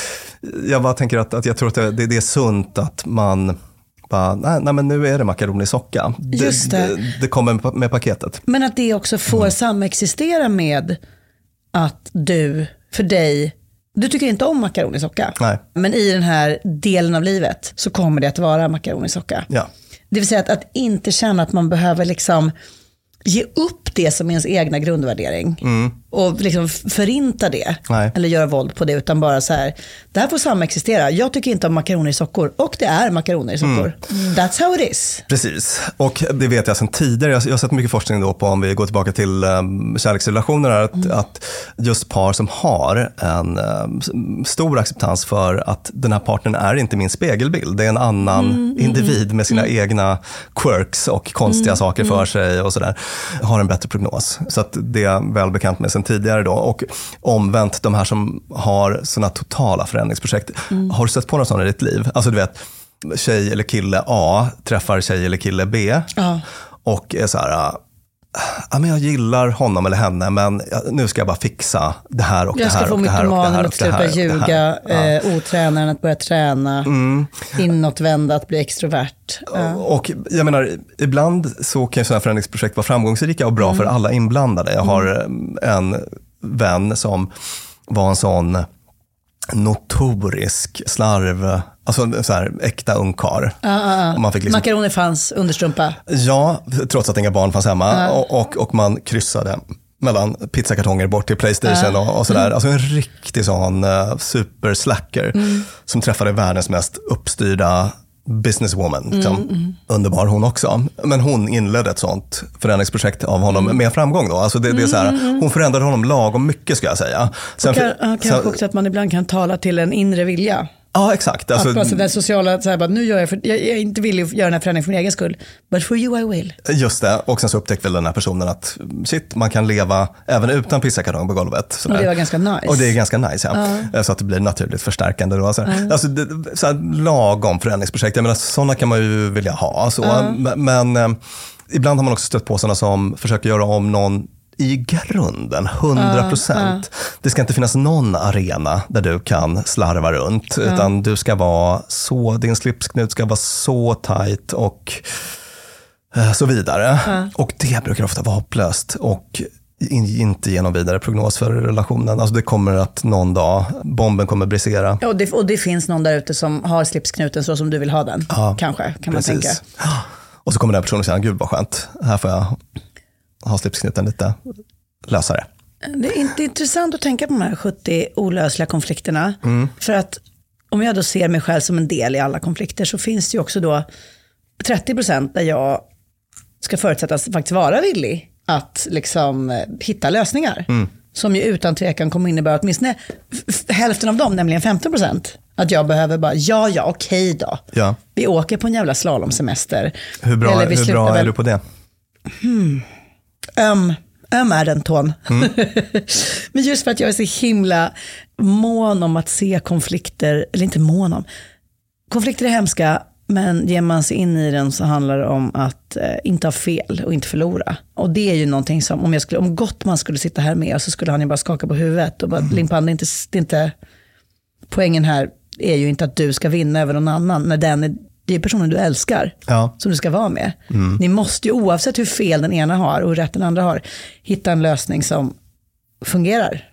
jag bara tänker att, att jag tror att det, det, är sunt att man bara, nej, nej men nu är det makaroner i socka. Just det. det. Det kommer med, med paketet. Men att det också får Mm. samexistera med att du, för dig, du tycker inte om makaroner i socka. Nej. Men i den här delen av livet så kommer det att vara makaroner i socka. Ja. Det vill säga att, att inte känna att man behöver liksom ge upp det som är ens egna grundvärdering. Och liksom förinta det. Mm. Nej. Eller göra våld på det. Utan bara så här, det här får samexistera. Jag tycker inte om makaroner i sockor. Och det är makaroner i sockor. Mm. That's how it is. Precis, och det vet jag sedan tidigare. Jag har sett mycket forskning då på, om vi går tillbaka till um, kärleksrelationer, här, att, att just par som har en um, stor acceptans för att den här partnern är inte min spegelbild. Det är en annan individ med sina egna quirks och konstiga saker för sig och sådär. Har en bättre prognos. Så att det är väl bekant med sedan tidigare då. Och omvänt, de här som har sådana totala förändringsprojekt. Har du stött på något sånt i ditt liv? Alltså du vet, tjej eller kille A träffar tjej eller kille B Ja. och är så här, ja, men jag gillar honom eller henne, men nu ska jag bara fixa det här och Jag det ska här få och det här och det mytomanen att sluta ljuga. Ja. eh, otränaren att börja träna, inåtvända att bli extrovert. Ja. Och jag menar, ibland så kan sådana förändringsprojekt vara framgångsrika och bra för alla inblandade. Jag har eh, en vän som var en sån notorisk slarv, alltså en så här äkta ungkarl. Och man fick liksom Makaroner fanns, understrumpa. Ja, trots att inga barn fanns hemma. Och, och, och man kryssade mellan pizzakartonger bort till Playstation och, och sådär. Alltså en riktig sån uh, superslacker som träffade världens mest uppstyrda businesswoman. Liksom. Underbar hon också. Men hon inledde ett sånt förändringsprojekt av honom med framgång. Då. Alltså det, det är så här, hon förändrade honom lagom mycket ska jag säga. Sen, Kan, ja, sen- kanske också att man ibland kan tala till en inre vilja. Ja, exakt. Alltså, att den sociala, så här, bara, nu gör jag, för, jag, jag är inte villig att göra den här förändringen för min egen skull. But for you I will. Just det, och sen så upptäckte väl den här personen att shit, man kan leva även utan pizzakartong på golvet. Och sådär. det var ganska nice. Och det är ganska nice, ja. Så att det blir naturligt förstärkande. Då. Alltså, alltså, det, så här, lagom förändringsprojekt, jag menar, sådana kan man ju vilja ha. Så. Men, men eh, ibland har man också stött på sådana som försöker göra om någon i grunden, 100 procent. Det ska inte finnas någon arena där du kan slarva runt, utan du ska vara så, din slipsknut ska vara så tight och eh, så vidare. Och det brukar ofta vara hopplöst och in, inte ge någon vidare prognos för relationen. Alltså det kommer att någon dag, bomben kommer brisera. Ja, och, det, och det finns någon där ute som har slipsknuten så som du vill ha den. Kanske, kan man tänka. Och så kommer den personen säga, gud vad skönt, här får jag ha slipsknuten lite lösare. Det är inte intressant att tänka på de här 70 olösliga konflikterna. För att om jag då ser mig själv som en del i alla konflikter så finns det ju också då 30% där jag ska förutsättas faktiskt vara villig att liksom eh, hitta lösningar. Som ju utan tvekan kommer innebära åtminstone hälften av dem, nämligen 15%. Att jag behöver bara, ja ja, okej då. Ja. Vi åker på en jävla slalomsemester. Hur bra, Eller vi hur bra är väl- du på det? Öm, öm är den tån. Mm. Men just för att jag är så himla mån om att se konflikter, eller inte mån om, konflikter är hemska, men ger man sig in i den så handlar det om att eh, inte ha fel och inte förlora. Och det är ju någonting som, om, jag skulle, om Gottman skulle sitta här med så skulle han ju bara skaka på huvudet och bara, Mm. Limpan, det är inte, det är inte, poängen här är ju inte att du ska vinna över någon annan, när den är, det är personen du älskar Ja. som du ska vara med. Mm. Ni måste ju oavsett hur fel den ena har och hur rätt den andra har, hitta en lösning som fungerar.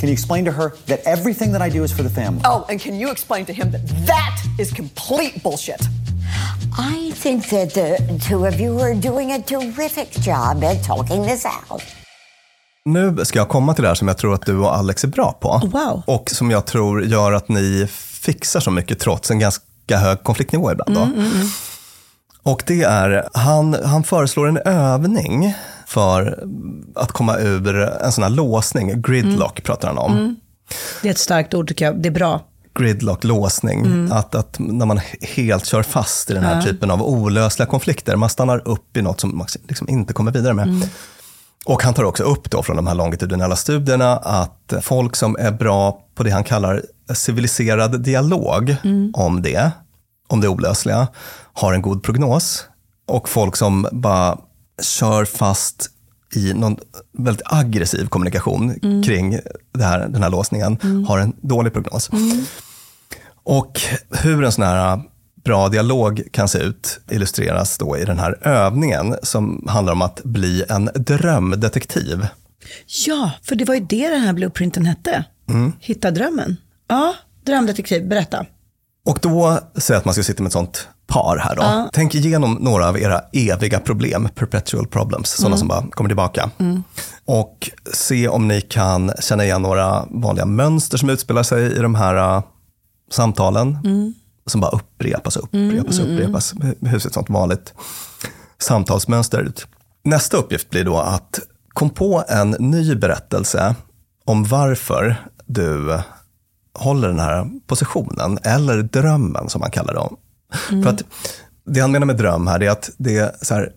Can you explain to her that everything that I do is for the family? Oh, and can you explain to him that that is complete bullshit? I think that the two of you are doing a terrific job at talking this out. Nu ska jag komma till det här som jag tror att du och Alex är bra på. Wow. Och som jag tror gör att ni fixar så mycket trots en ganska hög konfliktnivå ibland. Då. Och det är, han, han föreslår en övning för att komma ur en sån här låsning, gridlock pratar han om. Mm. Det är ett starkt ord tycker jag. Det är bra. Gridlock, låsning. Mm. Att, att när man helt kör fast i den här Ja. typen av olösliga konflikter, man stannar upp i något som man liksom inte kommer vidare med. Mm. Och han tar också upp då från de här longitudinella studierna att folk som är bra på det han kallar civiliserad dialog Mm. om det, om det olösliga, har en god prognos. Och folk som bara kör fast i någon väldigt aggressiv kommunikation Mm. kring det här, den här låsningen Mm. har en dålig prognos. Mm. Och hur en sån här bra dialog kan se ut illustreras då i den här övningen som handlar om att bli en drömdetektiv. Ja, för det var ju det den här blueprinten hette. Mm. Hitta drömmen. Ja, drömdetektiv, berätta. Och då säger jag att man ska sitta med ett sånt par här då. Ja. Tänk igenom några av era eviga problem, perpetual problems, sådana Mm. som bara kommer tillbaka. Mm. Och se om ni kan känna igen några vanliga mönster som utspelar sig i de här uh, samtalen. Mm. Som bara upprepas och upprepas och Mm, mm, upprepas. Hur ser ett sånt vanligt samtalsmönster ut? Nästa uppgift blir då att kom på en ny berättelse om varför du håller den här positionen, eller drömmen som man kallar det. Mm. För att det han menar med dröm här är att det är så här,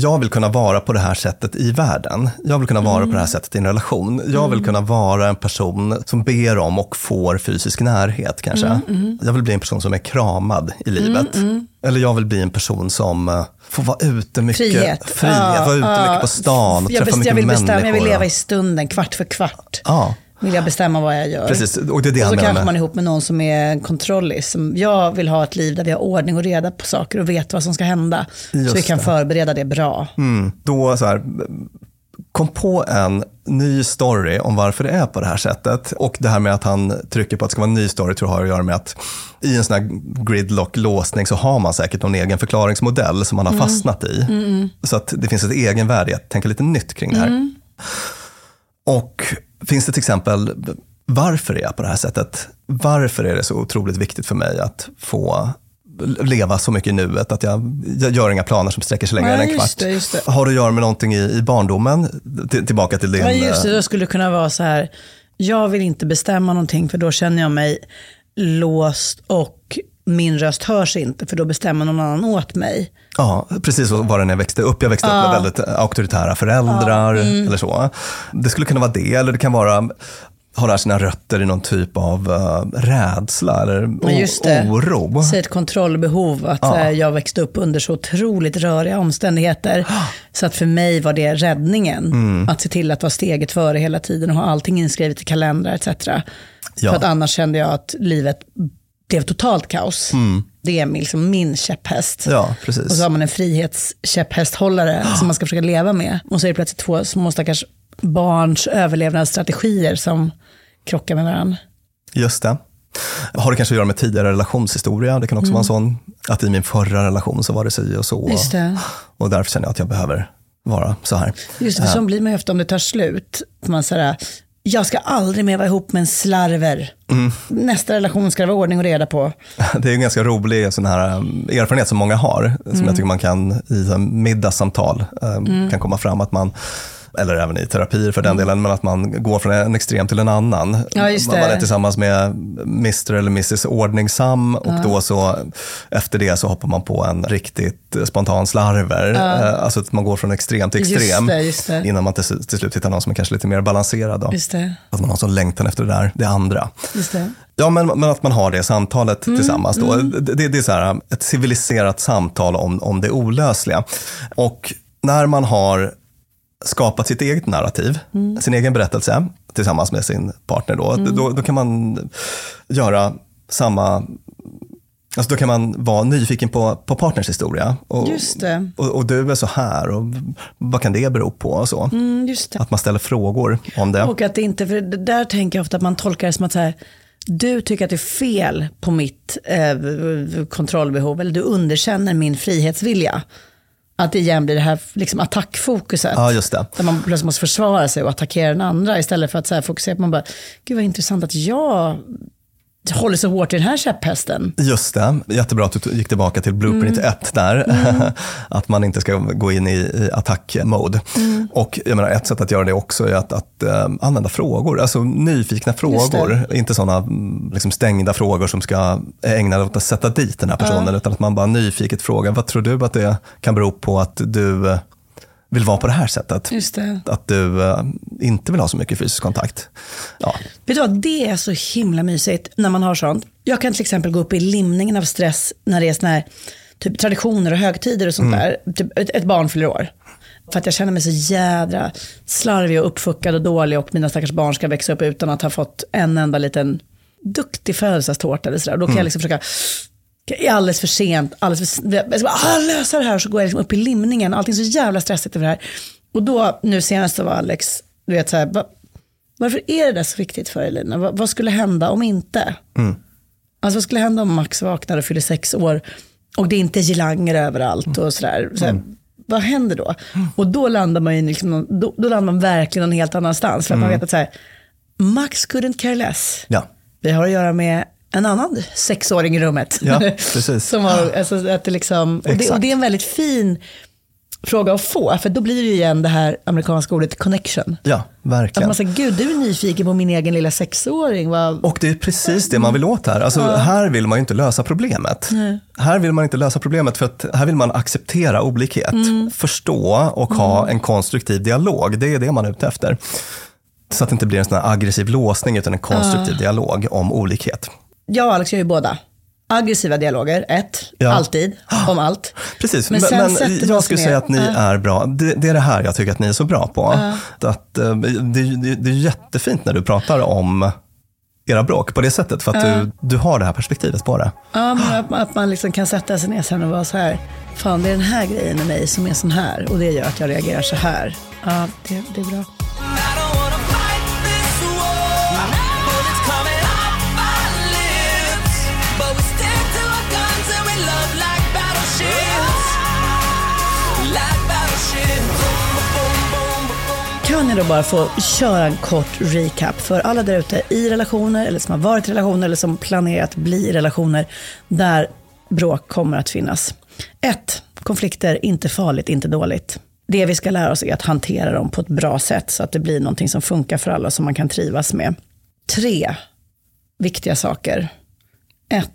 jag vill kunna vara på det här sättet i världen. Jag vill kunna vara på det här sättet i en relation. Jag vill Mm. kunna vara en person som ber om och får fysisk närhet kanske. Mm, mm. Jag vill bli en person som är kramad i livet. Mm, mm. Eller jag vill bli en person som eh, får vara ute mycket. Frihet. Frihet, Ja, vara ute ja. mycket på stan och jag, träffa mycket jag vill människor. bestämma, jag vill leva i stunden, kvart för kvart. Ja, Vill jag bestämma vad jag gör. precis. Och det är det och så kanske med. man är ihop med någon som är kontrollis. Som Jag vill ha ett liv där vi har ordning och reda på saker och vet vad som ska hända. Just så vi kan det. förbereda det bra. Mm, då så här, kom på en ny story om varför det är på det här sättet. Och det här med att han trycker på att det ska vara en ny story tror jag har att göra med att i en sån här gridlock-låsning så har man säkert någon egen förklaringsmodell som man har Mm. fastnat i. Mm. Så att det finns ett egenvärde i att tänka lite nytt kring det här. Mm. Och finns det till exempel varför är jag på det här sättet? Varför är det så otroligt viktigt för mig att få leva så mycket i nuet att jag, jag gör inga planer som sträcker sig längre Ja, än en just kvart? det, just det. Har det att göra med någonting i, i barndomen? Till, tillbaka till din... Ja, just det. eh, Då skulle det kunna vara så här, jag vill inte bestämma någonting för då känner jag mig låst och min röst hörs inte för då bestämmer någon annan åt mig. Ja, precis så var det när jag växte upp. Jag växte upp Ja. med väldigt auktoritära föräldrar Ja, mm. eller så. Det skulle kunna vara det, eller det kan vara har det här sina rötter i någon typ av eh, rädsla eller just det. oro. Så ett kontrollbehov, att Ja. eh, jag växte upp under så otroligt röriga omständigheter. Så att för mig var det räddningen. Mm. Att se till att vara steget före hela tiden och ha allting inskrivet i kalendrar etc. Ja. För att annars kände jag att livet blev totalt kaos. Mm. Det är liksom min käpphäst. Ja, precis. Och så har man en frihetskäpphästhållare som man ska försöka leva med. Och så är det plötsligt två små stackars barns överlevnadsstrategier som krockar med varandra. Just det. Har det kanske att göra med tidigare relationshistoria? Det kan också Mm. vara en sån, att i min förra relation så var det si och så. Och därför känner jag att jag behöver vara så här. Just det, för Eh, så blir man ju ofta om det tar slut. Man säger, jag ska aldrig mer vara ihop med en slarver. Mm. Nästa relation ska det vara ordning och reda på. Det är en ganska rolig sån här um, erfarenhet som många har, som Mm. jag tycker man kan i middagssamtal um, Mm. kan komma fram att man eller även i terapier för den delen, men att man går från en extrem till en annan. Ja, just man är tillsammans med Mr eller Mrs Ordningsam och Ja. då så efter det så hoppar man på en riktigt spontan slarver. Ja. Eh, Alltså att man går från extrem till Just extrem det, just det. innan man till, till slut hittar någon som är kanske lite mer balanserad. Då. Just det. Att man har sån längtan efter det där, det andra. Just det. Ja, men, men att man har det samtalet Mm, tillsammans. Då. mm. Det, det är så här, ett civiliserat samtal om, om det olösliga. Och när man har skapat sitt eget narrativ, Mm. sin egen berättelse tillsammans med sin partner, då, Mm. då, då kan man göra samma Alltså då kan man vara nyfiken på, på partners historia. Och, Just det. Och, och du är så här och vad kan det bero på? Och så. Mm. Att man ställer frågor om det. Och att det inte, för där tänker jag ofta att man tolkar det som att så här, du tycker att det är fel på mitt eh, kontrollbehov, eller du underkänner min frihetsvilja. Att det igen blir det här liksom, attackfokuset. Ja, just det. Där man plötsligt måste försvara sig och attackera den andra istället för att så här, fokusera på, man bara, gud vad intressant att jag håller så hårt i den här käpphästen. Just det, jättebra att du gick tillbaka till blueprint Mm. 1 där. att man inte ska gå in i, i attack-mode. Mm. Och jag menar, ett sätt att göra det också är att, att eh, använda frågor, alltså nyfikna frågor. Inte sådana liksom stängda frågor som ska är ägnade åt att sätta dit den här personen, utan att man bara nyfiket frågar, vad tror du att det kan bero på att du eh, vill vara på det här sättet? Det. Att du eh, inte vill ha så mycket fysisk kontakt. Ja. Vet du vad, det är så himla mysigt när man har sånt. Jag kan till exempel gå upp i limningen av stress när det är såna här typ traditioner och högtider och sånt Mm. där. Typ ett, ett barn fyller år. För att jag känner mig så jädra slarvig och uppfuckad och dålig och mina stackars barn ska växa upp utan att ha fått en enda liten duktig födelsedagstårta eller sådär. Då kan Mm. jag liksom försöka är alldeles för sent, alldeles för, jag ska bara ah, lösa det här. Så går jag liksom upp i limningen, allting är så jävla stressigt över det här. Och då, nu senast så var Alex, du vet så här, va, varför är det där så viktigt för dig Lina? Va, vad skulle hända om inte? Mm. Alltså vad skulle hända om Max vaknar och fyller sex år och det inte är girlanger överallt och sådär. Så här, Vad händer då? Och då landar man ju liksom, då, då landar man verkligen någon helt annanstans. För att man Mm. vet att så här, Max couldn't care less. Ja. Vi har att göra med en annan sexåring i rummet. Ja, precis. Som har, alltså, att det liksom, och, det, och det är en väldigt fin fråga att få, för då blir det ju igen det här amerikanska ordet connection. Ja, Att verkligen. man säger, gud du är nyfiken på min egen lilla sexåring. Vad... Och det är precis det man vill åt här. Alltså, Ja. Här vill man ju inte lösa problemet. Nej. Här vill man inte lösa problemet för att här vill man acceptera olikhet, Mm. förstå och ha en konstruktiv dialog. Det är det man är ute efter. Så att det inte blir en sån aggressiv låsning utan en konstruktiv Ja. dialog om olikhet. Jag och Alex gör ju båda. Aggressiva dialoger, ett, Ja. alltid, om allt. Precis, Men men, men, jag skulle säga att ni Ja. är bra. Det, det är det här jag tycker att ni är så bra på. Att, eh, det, det, det är jättefint när du pratar om era bråk på det sättet, för att Ja. du, du har det här perspektivet på det. Ja, men att, att man liksom kan sätta sig ner sen och vara så här, fan det är den här grejen med mig som är sån här och det gör att jag reagerar så här. Ja, det, det är bra. Jag då bara få köra en kort recap för alla där ute i relationer, eller som har varit i relationer, eller som planerar att bli i relationer, där bråk kommer att finnas. 1. Konflikter, inte farligt, inte dåligt. Det vi ska lära oss är att hantera dem på ett bra sätt, så att det blir någonting som funkar för alla, som man kan trivas med. 3. Viktiga saker. 1.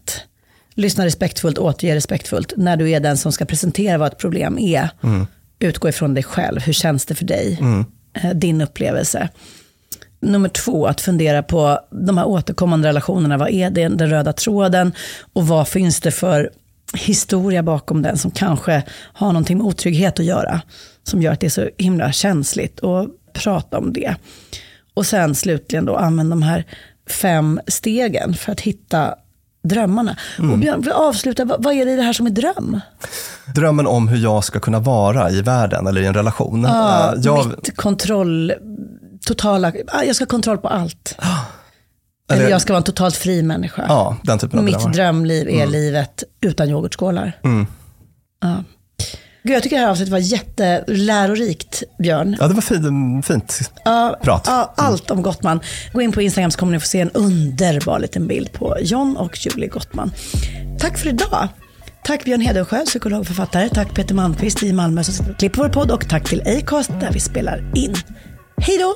Lyssna respektfullt, återge respektfullt. När du är den som ska presentera vad ett problem är, Mm. utgå ifrån dig själv. Hur känns det för dig? Mm. Eh, din upplevelse. Nummer två, att fundera på de här återkommande relationerna. Vad är det, den röda tråden? Och vad finns det för historia bakom den som kanske har någonting med otrygghet att göra? Som gör att det är så himla känsligt. Och prata om det. Och sen slutligen då, använd de här fem stegen för att hitta drömmarna. Mm. Och Björn, avsluta, vad, är det i det här som är dröm? Drömmen om hur jag ska kunna vara i världen eller i en relation. Ja, Eh, jag, Mitt kontroll, totala, ah, jag ska ha kontroll på allt. Eller, Eller- jag ska vara en totalt fri människa. ja, den typen av Mitt drömliv är Mm. livet utan yoghurtskålar. Mm. Ja. Gud, jag tycker det här avsnittet var jättelärorikt, Björn. Ja, det var fint. fint. Ja, Prat. ja, allt om Gottman. Gå in på Instagram så kommer ni få se en underbar liten bild på John och Julie Gottman. Tack för idag. Tack Björn Hedensjö, psykolog och författare. Tack Peter Malmqvist i Malmö som klipper vår podd. Och tack till Acast där vi spelar in. Hej då!